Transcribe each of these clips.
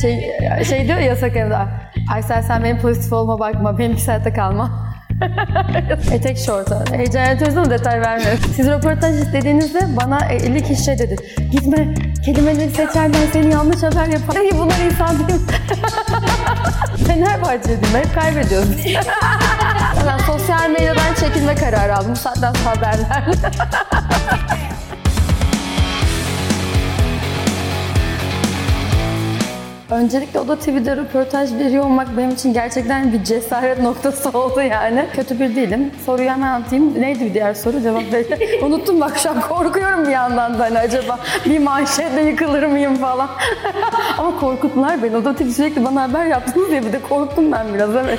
Şey, şey diyor ya yasak evde. Aysel sen benim pozitif olma bakma, benim hayatta kalma. Etek şortu. Heyecan yaratıyoruz ama detay vermiyoruz. Siz röportaj istediğinizde bana 50 kişi şey dedi. Gitme, kelimeleri seçerken seni yanlış haber yapar. Ay bunlar insan değil. Fenerbahçe'ydim, hep kaybediyoruz. ben sosyal medyadan çekilme kararı aldım. Bu saatten haberler. Öncelikle Oda TV'de röportaj veriyor olmak benim için gerçekten bir cesaret noktası oldu yani. Kötü bir değilim. Soruyu hemen anlatayım. Neydi bir diğer soru? Cevap ver. Unuttum bak şu an korkuyorum bir yandan da hani acaba bir manşetle yıkılır mıyım falan. Ama korkuttular beni. Oda TV sürekli bana haber yaptınız diye bir de korktum ben biraz evet.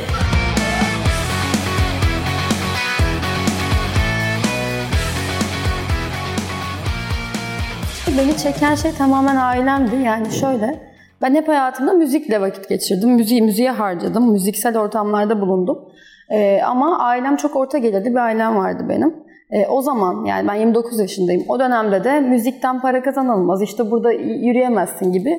Beni çeken şey tamamen ailemdi. Yani şöyle, ben hep hayatımda müzikle vakit geçirdim. Müziği müziğe harcadım. Müziksel ortamlarda bulundum. Ee, ama ailem çok orta gelirdi bir ailem vardı benim. Ee, o zaman yani ben 29 yaşındayım. O dönemde de müzikten para kazanılmaz. İşte burada yürüyemezsin gibi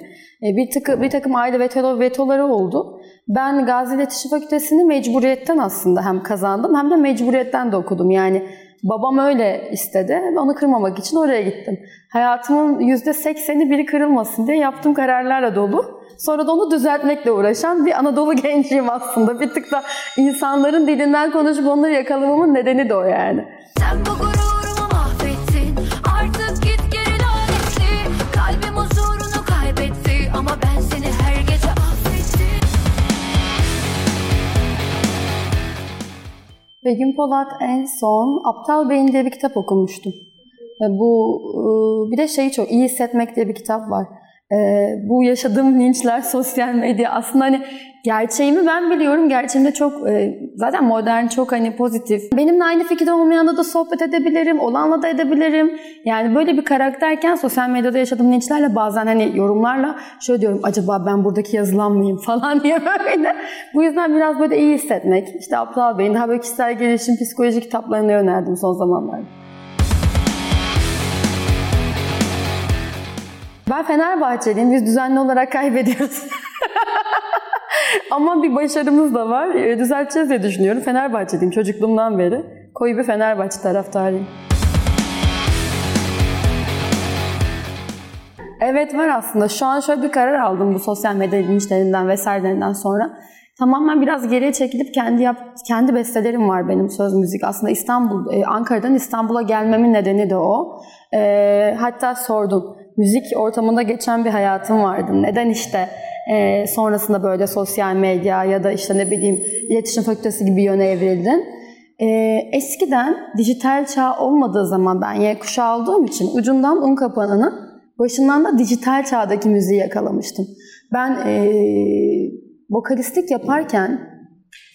e, bir, tıkı, bir takım aile veto, vetoları oldu. Ben Gazi İletişim Fakültesini mecburiyetten aslında hem kazandım hem de mecburiyetten de okudum. Yani Babam öyle istedi. Onu kırmamak için oraya gittim. Hayatımın %80'i biri kırılmasın diye yaptığım kararlarla dolu. Sonra da onu düzeltmekle uğraşan bir Anadolu genciyim aslında. Bir tık da insanların dilinden konuşup onları yakalamamın nedeni de o yani. Sen bu gururumu Begüm Polat en son Aptal Beyin diye bir kitap okumuştum. Bu e, bir de şeyi çok iyi hissetmek diye bir kitap var. E, bu yaşadığım linçler sosyal medya aslında hani gerçeğimi ben biliyorum. Gerçeğimde çok e, zaten modern çok hani pozitif. Benimle aynı fikirde olmayanla da sohbet edebilirim. Olanla da edebilirim. Yani böyle bir karakterken sosyal medyada yaşadığım linçlerle bazen hani yorumlarla şöyle diyorum acaba ben buradaki yazılan mıyım falan diye böyle. Bu yüzden biraz böyle iyi hissetmek. İşte Aptal Bey'in daha böyle kişisel gelişim, psikoloji kitaplarını önerdim son zamanlarda. Ben Fenerbahçeliyim. Biz düzenli olarak kaybediyoruz. Ama bir başarımız da var. E, Düzelteceğiz diye düşünüyorum. Fenerbahçeliyim çocukluğumdan beri. Koyu bir Fenerbahçe taraftarıyım. Evet var aslında. Şu an şöyle bir karar aldım bu sosyal medya linçlerinden vesairelerinden sonra. Tamamen biraz geriye çekilip kendi yap, kendi bestelerim var benim söz müzik. Aslında İstanbul, e, Ankara'dan İstanbul'a gelmemin nedeni de o. E, hatta sordum. Müzik ortamında geçen bir hayatım vardı. Neden işte e, sonrasında böyle sosyal medya ya da işte ne bileyim iletişim fakültesi gibi yöne evrildin? E, eskiden dijital çağ olmadığı zaman ben Y kuşağı olduğum için ucundan un kapanını başından da dijital çağdaki müziği yakalamıştım. Ben e, vokalistlik yaparken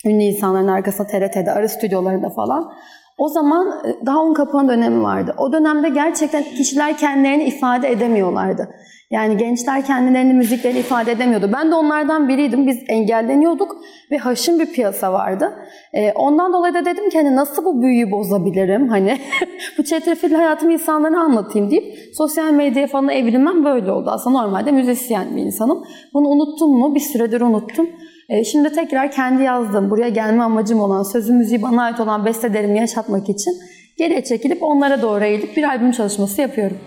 ünlü insanların arkasında TRT'de, arı stüdyolarında falan o zaman e, daha un kapan dönemi vardı. O dönemde gerçekten kişiler kendilerini ifade edemiyorlardı. Yani gençler kendilerini müzikleri ifade edemiyordu. Ben de onlardan biriydim. Biz engelleniyorduk ve haşin bir piyasa vardı. Ee, ondan dolayı da dedim ki hani nasıl bu büyüyü bozabilirim? Hani bu çetrefilli hayatımı insanlara anlatayım deyip sosyal medyaya falan evrilmem böyle oldu. Aslında normalde müzisyen bir insanım. Bunu unuttum mu? Bir süredir unuttum. Ee, şimdi tekrar kendi yazdığım, buraya gelme amacım olan, sözü müziği bana ait olan bestelerimi yaşatmak için geriye çekilip onlara doğru eğilip bir albüm çalışması yapıyorum.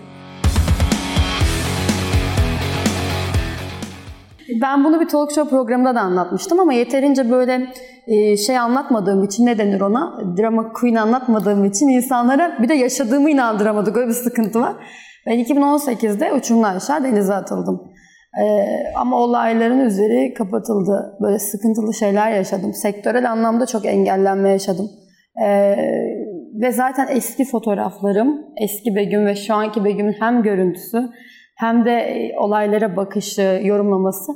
Ben bunu bir talk show programında da anlatmıştım ama yeterince böyle e, şey anlatmadığım için ne denir ona? Drama queen anlatmadığım için insanlara bir de yaşadığımı inandıramadık. Öyle bir sıkıntı var. Ben 2018'de uçurumdan aşağı denize atıldım. Ee, ama olayların üzeri kapatıldı. Böyle sıkıntılı şeyler yaşadım. Sektörel anlamda çok engellenme yaşadım. Ee, ve zaten eski fotoğraflarım, eski Begüm ve şu anki Begüm'ün hem görüntüsü hem de e, olaylara bakışı, yorumlaması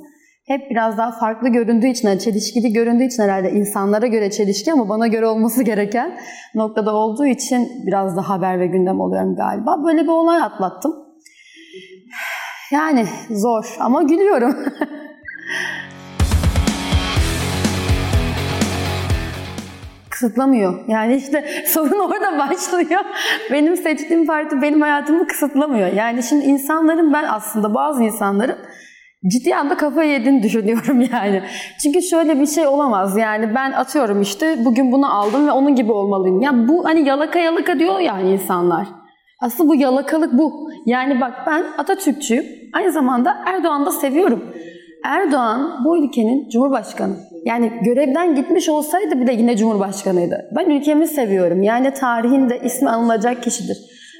hep biraz daha farklı göründüğü için, çelişkili göründüğü için herhalde insanlara göre çelişki ama bana göre olması gereken noktada olduğu için biraz da haber ve gündem oluyorum galiba. Böyle bir olay atlattım. Yani zor ama gülüyorum. kısıtlamıyor. Yani işte sorun orada başlıyor. Benim seçtiğim parti benim hayatımı kısıtlamıyor. Yani şimdi insanların ben aslında bazı insanların ciddi anda kafayı yediğini düşünüyorum yani. Çünkü şöyle bir şey olamaz yani ben atıyorum işte bugün bunu aldım ve onun gibi olmalıyım. Ya bu hani yalaka yalaka diyor yani insanlar. Aslında bu yalakalık bu. Yani bak ben Atatürkçüyüm. Aynı zamanda Erdoğan'ı da seviyorum. Erdoğan bu ülkenin cumhurbaşkanı. Yani görevden gitmiş olsaydı bile yine cumhurbaşkanıydı. Ben ülkemi seviyorum. Yani tarihinde ismi anılacak kişidir.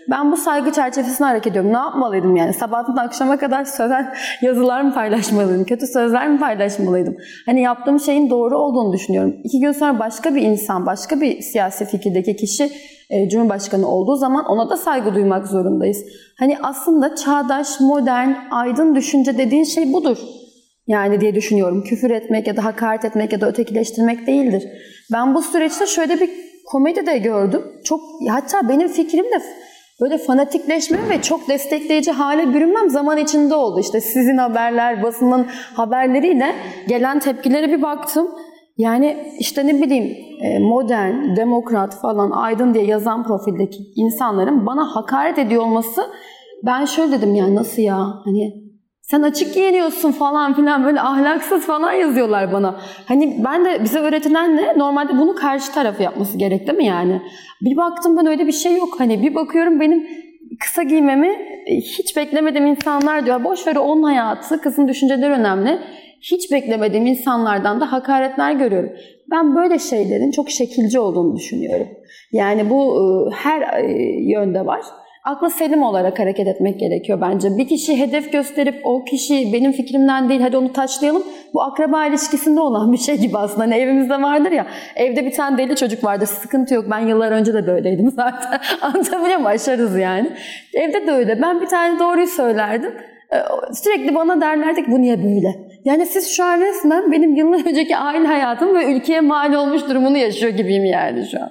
Ben bu saygı çerçevesinde hareket ediyorum. Ne yapmalıydım yani? Sabahtan akşama kadar söven yazılar mı paylaşmalıydım? Kötü sözler mi paylaşmalıydım? Hani yaptığım şeyin doğru olduğunu düşünüyorum. İki gün sonra başka bir insan, başka bir siyasi fikirdeki kişi e, Cumhurbaşkanı olduğu zaman ona da saygı duymak zorundayız. Hani aslında çağdaş, modern, aydın düşünce dediğin şey budur. Yani diye düşünüyorum. Küfür etmek ya da hakaret etmek ya da ötekileştirmek değildir. Ben bu süreçte şöyle bir komedi de gördüm. Çok hatta benim fikrim de böyle fanatikleşme ve çok destekleyici hale bürünmem zaman içinde oldu. İşte sizin haberler, basının haberleriyle gelen tepkilere bir baktım. Yani işte ne bileyim e, modern, demokrat falan, aydın diye yazan profildeki insanların bana hakaret ediyor olması ben şöyle dedim yani nasıl ya hani sen açık giyiniyorsun falan filan böyle ahlaksız falan yazıyorlar bana. Hani ben de bize öğretilen ne? Normalde bunu karşı tarafı yapması gerek değil mi yani? Bir baktım ben öyle bir şey yok. Hani bir bakıyorum benim kısa giymemi e, hiç beklemedim insanlar diyor. Boş ver onun hayatı, kızın düşünceleri önemli. Hiç beklemediğim insanlardan da hakaretler görüyorum. Ben böyle şeylerin çok şekilci olduğunu düşünüyorum. Yani bu e, her e, yönde var aklı selim olarak hareket etmek gerekiyor bence. Bir kişi hedef gösterip o kişi benim fikrimden değil hadi onu taşlayalım. Bu akraba ilişkisinde olan bir şey gibi aslında. Hani evimizde vardır ya evde bir tane deli çocuk vardır sıkıntı yok. Ben yıllar önce de böyleydim zaten. Anlatabiliyor muyum? Aşarız yani. Evde de öyle. Ben bir tane doğruyu söylerdim. Ee, sürekli bana derlerdi ki bu niye böyle? Yani siz şu an resmen benim yıllar önceki aile hayatım ve ülkeye mal olmuş durumunu yaşıyor gibiyim yani şu an.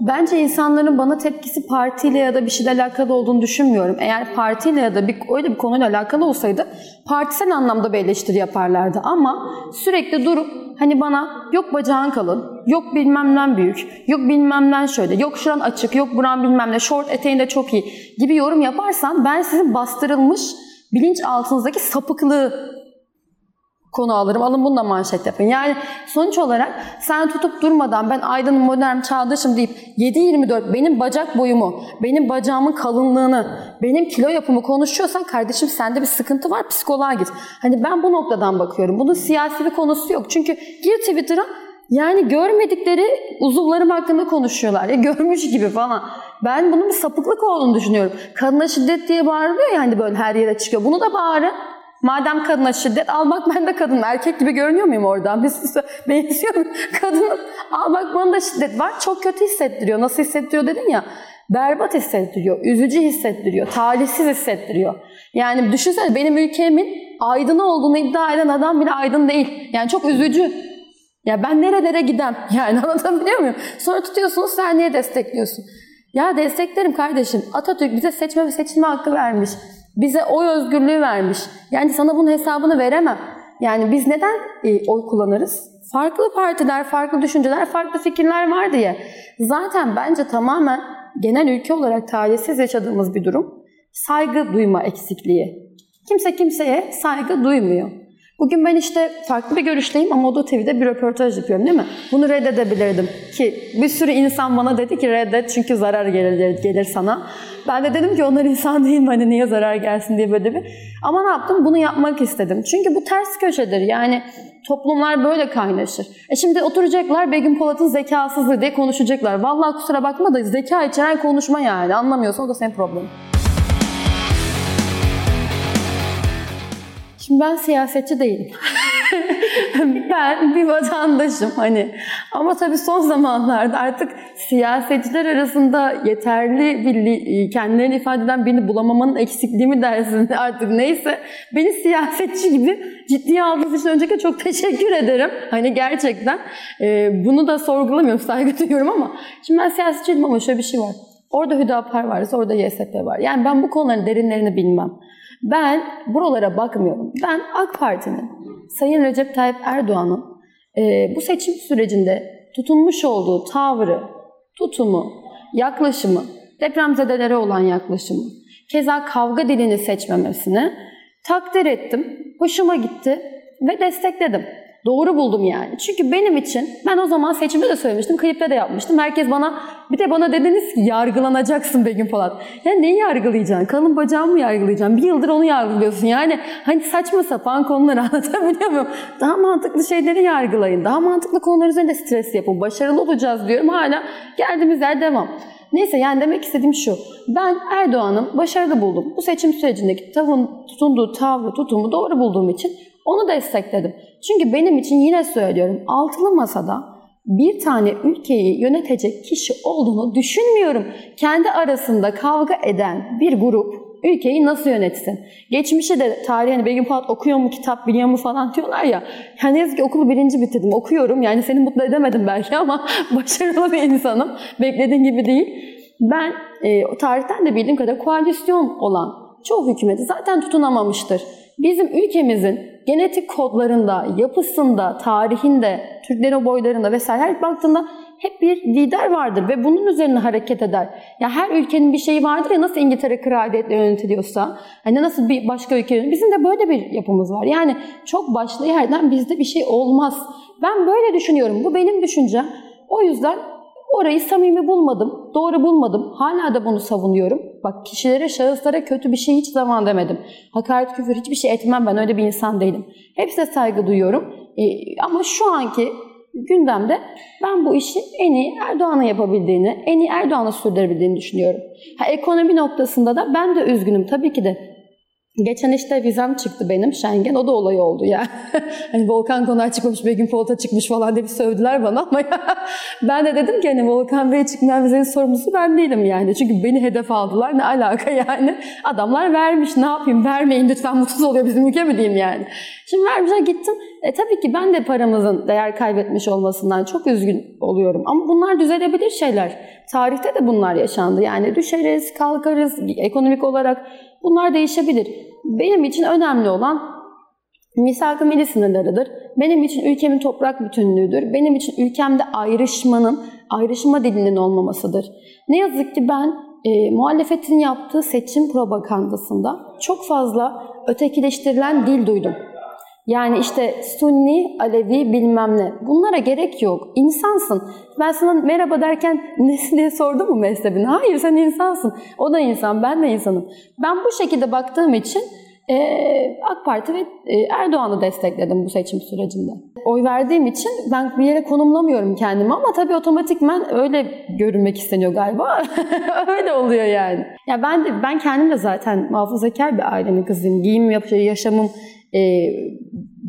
Bence insanların bana tepkisi partiyle ya da bir şeyle alakalı olduğunu düşünmüyorum. Eğer partiyle ya da bir, öyle bir konuyla alakalı olsaydı partisel anlamda bir eleştiri yaparlardı. Ama sürekli durup hani bana yok bacağın kalın, yok bilmemden büyük, yok bilmemden şöyle, yok şuran açık, yok buran bilmem ne, short eteğinde çok iyi gibi yorum yaparsan ben sizin bastırılmış bilinç altınızdaki sapıklığı konu alırım. Alın bunu da manşet yapın. Yani sonuç olarak sen tutup durmadan ben aydınım, modern, çağdaşım deyip 7-24 benim bacak boyumu, benim bacağımın kalınlığını, benim kilo yapımı konuşuyorsan kardeşim sende bir sıkıntı var psikoloğa git. Hani ben bu noktadan bakıyorum. Bunun siyasi bir konusu yok. Çünkü gir Twitter'a yani görmedikleri uzuvlarım hakkında konuşuyorlar. Ya görmüş gibi falan. Ben bunun bir sapıklık olduğunu düşünüyorum. Kadına şiddet diye bağırılıyor ya hani böyle her yere çıkıyor. Bunu da bağırın. Madem kadına şiddet al bak ben de kadın erkek gibi görünüyor muyum oradan? Biz benziyorum. Kadın al bak bana da şiddet var. Çok kötü hissettiriyor. Nasıl hissettiriyor dedin ya. Berbat hissettiriyor. Üzücü hissettiriyor. Talihsiz hissettiriyor. Yani düşünsene benim ülkemin aydın olduğunu iddia eden adam bile aydın değil. Yani çok üzücü. Ya ben nerelere gidem? Yani anlatabiliyor muyum? Sonra tutuyorsunuz sen niye destekliyorsun? Ya desteklerim kardeşim. Atatürk bize seçme ve seçilme hakkı vermiş. Bize oy özgürlüğü vermiş. Yani sana bunun hesabını veremem. Yani biz neden e, oy kullanırız? Farklı partiler, farklı düşünceler, farklı fikirler var diye. Zaten bence tamamen genel ülke olarak talihsiz yaşadığımız bir durum. Saygı duyma eksikliği. Kimse kimseye saygı duymuyor. Bugün ben işte farklı bir görüşteyim ama Oda TV'de bir röportaj yapıyorum değil mi? Bunu reddedebilirdim. Ki bir sürü insan bana dedi ki reddet çünkü zarar gelir, gelir sana. Ben de dedim ki onlar insan değil mi hani niye zarar gelsin diye böyle bir. Ama ne yaptım? Bunu yapmak istedim. Çünkü bu ters köşedir. Yani toplumlar böyle kaynaşır. E şimdi oturacaklar Begüm Polat'ın zekasızlığı diye konuşacaklar. Vallahi kusura bakma da zeka içeren konuşma yani. Anlamıyorsan o da senin problemin. Şimdi ben siyasetçi değilim. ben bir vatandaşım hani. Ama tabii son zamanlarda artık siyasetçiler arasında yeterli bir kendilerini ifade eden birini bulamamanın eksikliği mi dersin artık neyse. Beni siyasetçi gibi ciddiye aldığınız için öncelikle çok teşekkür ederim. Hani gerçekten e, bunu da sorgulamıyorum, saygı duyuyorum ama şimdi ben siyasetçi değilim ama şöyle bir şey var. Orada Hüdapar var, orada YSP var. Yani ben bu konuların derinlerini bilmem. Ben buralara bakmıyorum. Ben AK Parti'nin, Sayın Recep Tayyip Erdoğan'ın e, bu seçim sürecinde tutunmuş olduğu tavrı, tutumu, yaklaşımı, depremzedelere olan yaklaşımı, keza kavga dilini seçmemesini takdir ettim. Hoşuma gitti ve destekledim. Doğru buldum yani. Çünkü benim için ben o zaman seçimde de söylemiştim, klipte de yapmıştım. Herkes bana bir de bana dediniz ki yargılanacaksın Begüm Polat. Ya neyi yargılayacaksın? Kanın bacağımı mı yargılayacaksın? Bir yıldır onu yargılıyorsun. Yani hani saçma sapan konuları anlatabiliyor muyum? Daha mantıklı şeyleri yargılayın. Daha mantıklı konular üzerinde stres yapın. Başarılı olacağız diyorum. Hala geldiğimiz yer devam. Neyse yani demek istediğim şu. Ben Erdoğan'ın başarılı buldum. Bu seçim sürecindeki tavın, tutunduğu tavrı, tutumu doğru bulduğum için onu destekledim. Çünkü benim için yine söylüyorum altılı masada bir tane ülkeyi yönetecek kişi olduğunu düşünmüyorum. Kendi arasında kavga eden bir grup ülkeyi nasıl yönetsin? Geçmişi de tarihi hani Begüm Polat okuyor mu kitap biliyor mu falan diyorlar ya. Yani yazık ki okulu birinci bitirdim okuyorum yani seni mutlu edemedim belki ama başarılı bir insanım. Beklediğin gibi değil. Ben e, tarihten de bildiğim kadar koalisyon olan çoğu hükümeti zaten tutunamamıştır. Bizim ülkemizin genetik kodlarında, yapısında, tarihinde, Türklerin boylarında vesaire her baktığında hep bir lider vardır ve bunun üzerine hareket eder. Ya her ülkenin bir şeyi vardır ya nasıl İngiltere kraliyetle yönetiliyorsa, hani nasıl bir başka ülke bizim de böyle bir yapımız var. Yani çok başlı yerden bizde bir şey olmaz. Ben böyle düşünüyorum. Bu benim düşüncem. O yüzden Orayı samimi bulmadım, doğru bulmadım. Hala da bunu savunuyorum. Bak kişilere, şahıslara kötü bir şey hiç zaman demedim. Hakaret, küfür hiçbir şey etmem ben öyle bir insan değilim. Hepsine saygı duyuyorum. Ee, ama şu anki gündemde ben bu işi en iyi Erdoğan'ın yapabildiğini, en iyi Erdoğan'ı sürdürebildiğini düşünüyorum. Ha, ekonomi noktasında da ben de üzgünüm tabii ki de. Geçen işte vizem çıktı benim Schengen. O da olay oldu ya. hani Volkan Konar çıkmamış, Begüm Polat'a çıkmış falan diye bir sövdüler bana ama ben de dedim ki hani Volkan Bey'e çıkmayan vizenin sorumlusu ben değilim yani. Çünkü beni hedef aldılar. Ne alaka yani? Adamlar vermiş. Ne yapayım? Vermeyin lütfen mutsuz oluyor bizim ülke mi diyeyim yani. Şimdi vermişler gittim. E tabii ki ben de paramızın değer kaybetmiş olmasından çok üzgün oluyorum. Ama bunlar düzelebilir şeyler. Tarihte de bunlar yaşandı. Yani düşeriz, kalkarız, ekonomik olarak bunlar değişebilir. Benim için önemli olan misak-ı milli sınırlarıdır. Benim için ülkemin toprak bütünlüğüdür. Benim için ülkemde ayrışmanın, ayrışma dilinin olmamasıdır. Ne yazık ki ben e, muhalefetin yaptığı seçim propagandasında çok fazla ötekileştirilen dil duydum. Yani işte Sunni, Alevi bilmem ne. Bunlara gerek yok. İnsansın. Ben sana merhaba derken nesin diye sordum mu mezhebini? Hayır sen insansın. O da insan, ben de insanım. Ben bu şekilde baktığım için e, AK Parti ve e, Erdoğan'ı destekledim bu seçim sürecinde. Oy verdiğim için ben bir yere konumlamıyorum kendimi ama tabii otomatikmen öyle görünmek isteniyor galiba. öyle oluyor yani. Ya ben de ben kendim de zaten muhafazakar bir ailenin kızıyım. Giyim, yaşamım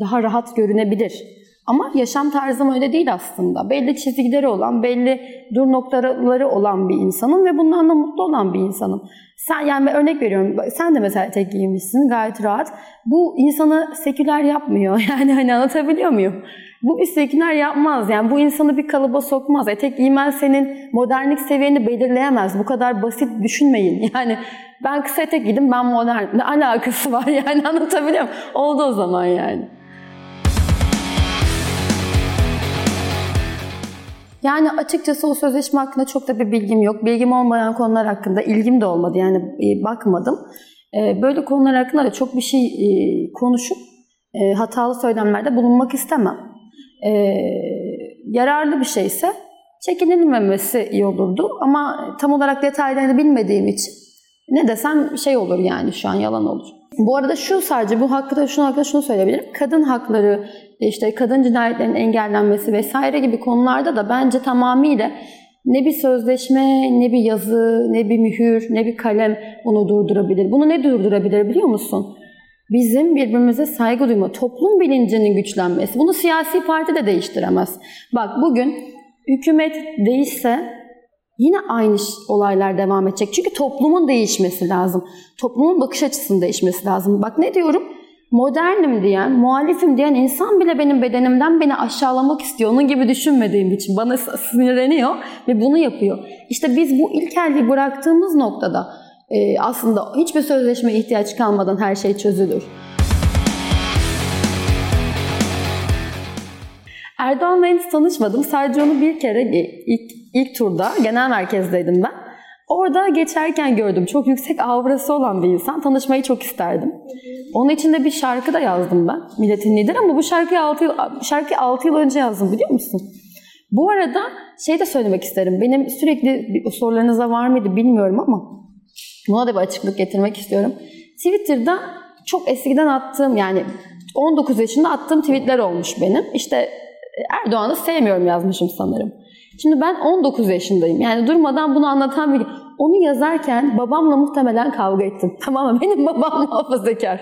daha rahat görünebilir. Ama yaşam tarzım öyle değil aslında. Belli çizgileri olan, belli dur noktaları olan bir insanım ve bundan mutlu olan bir insanım. Sen yani ben örnek veriyorum. Sen de mesela tek giymişsin gayet rahat. Bu insanı seküler yapmıyor. Yani hani anlatabiliyor muyum? Bu bir seküler yapmaz. Yani bu insanı bir kalıba sokmaz. Etek giymen senin modernlik seviyeni belirleyemez. Bu kadar basit düşünmeyin. Yani ben kısa etek giydim ben modern. Ne alakası var yani anlatabiliyor muyum? Oldu o zaman yani. Yani açıkçası o sözleşme hakkında çok da bir bilgim yok. Bilgim olmayan konular hakkında ilgim de olmadı yani e, bakmadım. E, böyle konular hakkında da çok bir şey e, konuşup hatalı söylemlerde bulunmak istemem. Yararlı bir şeyse çekinilmemesi iyi olurdu ama tam olarak detaylarını bilmediğim için ne desem şey olur yani şu an yalan olur. Bu arada şu sadece bu hakkında şunu hakkında şunu söyleyebilirim. Kadın hakları, işte kadın cinayetlerinin engellenmesi vesaire gibi konularda da bence tamamıyla ne bir sözleşme, ne bir yazı, ne bir mühür, ne bir kalem bunu durdurabilir. Bunu ne durdurabilir biliyor musun? Bizim birbirimize saygı duyma, toplum bilincinin güçlenmesi. Bunu siyasi parti de değiştiremez. Bak bugün hükümet değişse yine aynı olaylar devam edecek. Çünkü toplumun değişmesi lazım. Toplumun bakış açısının değişmesi lazım. Bak ne diyorum? Modernim diyen, muhalifim diyen insan bile benim bedenimden beni aşağılamak istiyor. Onun gibi düşünmediğim için bana sinirleniyor ve bunu yapıyor. İşte biz bu ilkelliği bıraktığımız noktada aslında hiçbir sözleşmeye ihtiyaç kalmadan her şey çözülür. Erdoğan'la henüz tanışmadım. Sadece onu bir kere ilk, ilk turda genel merkezdeydim ben. Orada geçerken gördüm. Çok yüksek aurası olan bir insan. Tanışmayı çok isterdim. Onun için de bir şarkı da yazdım ben. Milletin lideri ama bu şarkıyı 6 yıl, şarkıyı 6 yıl önce yazdım biliyor musun? Bu arada şey de söylemek isterim. Benim sürekli sorularınıza var mıydı bilmiyorum ama buna da bir açıklık getirmek istiyorum. Twitter'da çok eskiden attığım yani 19 yaşında attığım tweetler olmuş benim. İşte Erdoğan'ı sevmiyorum yazmışım sanırım. Şimdi ben 19 yaşındayım. Yani durmadan bunu anlatan bir... Onu yazarken babamla muhtemelen kavga ettim. Tamam mı? Benim babam muhafazakar.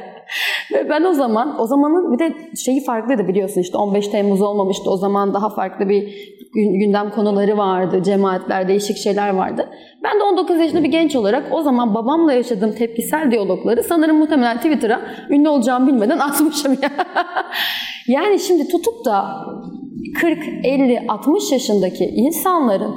Ve ben o zaman, o zamanın bir de şeyi farklıydı biliyorsun işte 15 Temmuz olmamıştı. O zaman daha farklı bir gündem konuları vardı. Cemaatler, değişik şeyler vardı. Ben de 19 yaşında bir genç olarak o zaman babamla yaşadığım tepkisel diyalogları sanırım muhtemelen Twitter'a ünlü olacağımı bilmeden atmışım ya. yani şimdi tutup da 40, 50, 60 yaşındaki insanların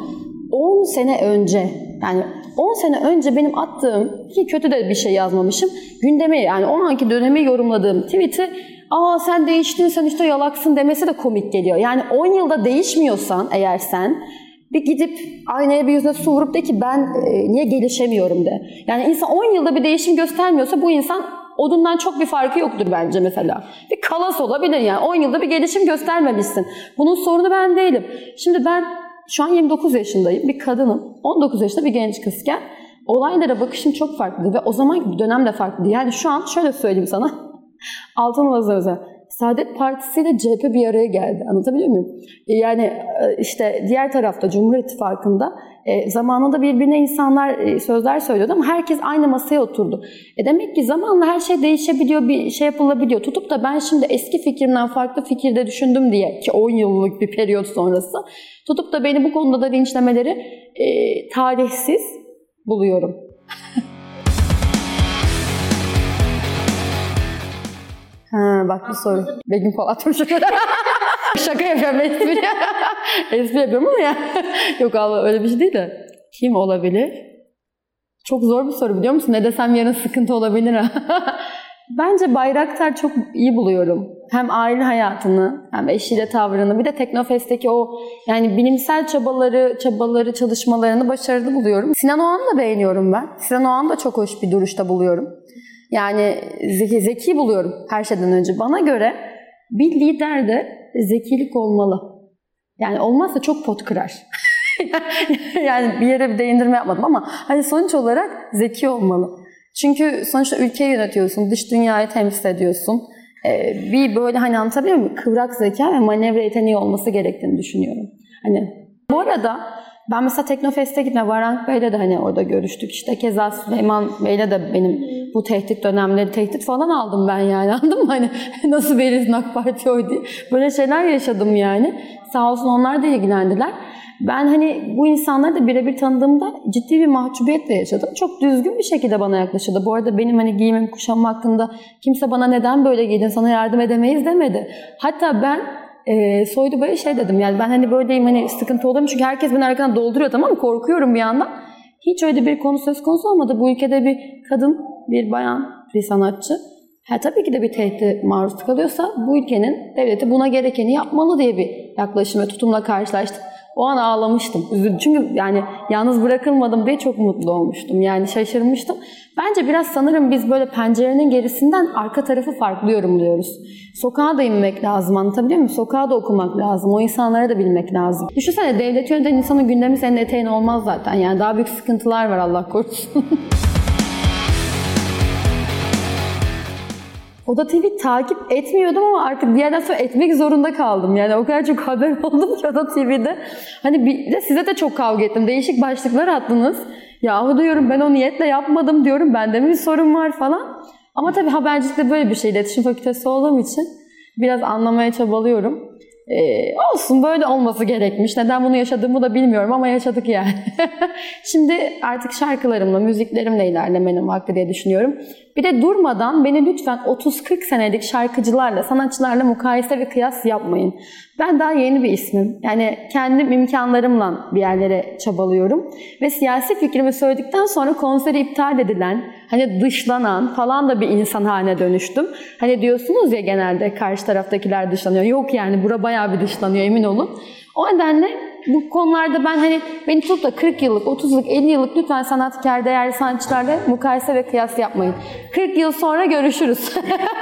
10 sene önce yani 10 sene önce benim attığım ki kötü de bir şey yazmamışım. Gündemi yani o anki dönemi yorumladığım tweet'i aa sen değiştin sen işte yalaksın demesi de komik geliyor. Yani 10 yılda değişmiyorsan eğer sen bir gidip aynaya bir yüzüne su vurup de ki ben e, niye gelişemiyorum de. Yani insan 10 yılda bir değişim göstermiyorsa bu insan odundan çok bir farkı yoktur bence mesela. Bir kalas olabilir yani 10 yılda bir gelişim göstermemişsin. Bunun sorunu ben değilim. Şimdi ben şu an 29 yaşındayım. Bir kadınım. 19 yaşında bir genç kızken olaylara bakışım çok farklı ve o zaman dönem de farklı. Yani şu an şöyle söyleyeyim sana. Altın Vazı özel. Saadet Partisi ile CHP bir araya geldi. Anlatabiliyor muyum? E, yani e, işte diğer tarafta Cumhur İttifakı'nda e, zamanında birbirine insanlar e, sözler söylüyordu ama herkes aynı masaya oturdu. E demek ki zamanla her şey değişebiliyor, bir şey yapılabiliyor. Tutup da ben şimdi eski fikrimden farklı fikirde düşündüm diye ki 10 yıllık bir periyot sonrası tutup da beni bu konuda da linçlemeleri e, tarihsiz buluyorum. Ha, bak bir soru. Begüm Polat'mış. Şaka yapıyorum espri. espri yapıyorum ama ya. Yok Allah öyle bir şey değil de. Kim olabilir? Çok zor bir soru biliyor musun? Ne desem yarın sıkıntı olabilir ha. Bence Bayraktar çok iyi buluyorum. Hem aile hayatını, hem eşiyle tavrını, bir de Teknofest'teki o yani bilimsel çabaları, çabaları, çalışmalarını başarılı buluyorum. Sinan Oğan'ı da beğeniyorum ben. Sinan Oğan'ı da çok hoş bir duruşta buluyorum. Yani zeki, zeki buluyorum her şeyden önce. Bana göre bir lider de zekilik olmalı. Yani olmazsa çok pot kırar. yani bir yere bir değindirme yapmadım ama hani sonuç olarak zeki olmalı. Çünkü sonuçta ülkeyi yönetiyorsun, dış dünyayı temsil ediyorsun. Ee, bir böyle hani anlatabiliyor muyum? Kıvrak zeka ve manevra yeteneği olması gerektiğini düşünüyorum. Hani bu arada ben mesela Teknofest'e gitme, Varank Bey'le de hani orada görüştük. İşte keza Süleyman Bey'le de benim bu tehdit dönemleri, tehdit falan aldım ben yani anladın mı? Hani nasıl verirsin AK Parti oy diye. Böyle şeyler yaşadım yani. Sağ olsun onlar da ilgilendiler. Ben hani bu insanları da birebir tanıdığımda ciddi bir mahcubiyetle yaşadım. Çok düzgün bir şekilde bana yaklaşıldı. Bu arada benim hani giyimim, kuşamım hakkında kimse bana neden böyle giydin, sana yardım edemeyiz demedi. Hatta ben e, Soydu Bey'e şey dedim yani ben hani böyleyim hani sıkıntı olur? Çünkü herkes beni arkadan dolduruyor tamam mı? Korkuyorum bir yandan. Hiç öyle bir konu söz konusu olmadı. Bu ülkede bir kadın, bir bayan, bir sanatçı. Ha, tabii ki de bir tehdit maruz kalıyorsa bu ülkenin devleti buna gerekeni yapmalı diye bir yaklaşım ve tutumla karşılaştım. O an ağlamıştım. Üzüldüm. Çünkü yani yalnız bırakılmadım diye çok mutlu olmuştum. Yani şaşırmıştım. Bence biraz sanırım biz böyle pencerenin gerisinden arka tarafı farklı yorumluyoruz. Sokağa da inmek lazım anlatabiliyor muyum? Sokağa da okumak lazım. O insanları da bilmek lazım. Düşünsene devlet yöneten insanın gündemi senin eteğin olmaz zaten. Yani daha büyük sıkıntılar var Allah korusun. Oda TV takip etmiyordum ama artık bir yerden sonra etmek zorunda kaldım. Yani o kadar çok haber oldum ki Oda TV'de. Hani bir de size de çok kavga ettim. Değişik başlıklar attınız. Yahu diyorum ben o niyetle yapmadım diyorum. Bende mi bir sorun var falan. Ama tabii habercilikte böyle bir şey. İletişim fakültesi olduğum için biraz anlamaya çabalıyorum. Ee, olsun böyle olması gerekmiş. Neden bunu yaşadığımı da bilmiyorum ama yaşadık yani. Şimdi artık şarkılarımla, müziklerimle ilerlemenin vakti diye düşünüyorum. Bir de durmadan beni lütfen 30-40 senelik şarkıcılarla, sanatçılarla mukayese ve kıyas yapmayın. Ben daha yeni bir ismim. Yani kendim imkanlarımla bir yerlere çabalıyorum. Ve siyasi fikrimi söyledikten sonra konseri iptal edilen, hani dışlanan falan da bir insan haline dönüştüm. Hani diyorsunuz ya genelde karşı taraftakiler dışlanıyor. Yok yani bura bayağı bir dışlanıyor emin olun. O nedenle bu konularda ben hani beni tutup da 40 yıllık, 30 yıllık, 50 yıllık lütfen sanatkar, değerli sanatçılarla mukayese ve kıyas yapmayın. 40 yıl sonra görüşürüz.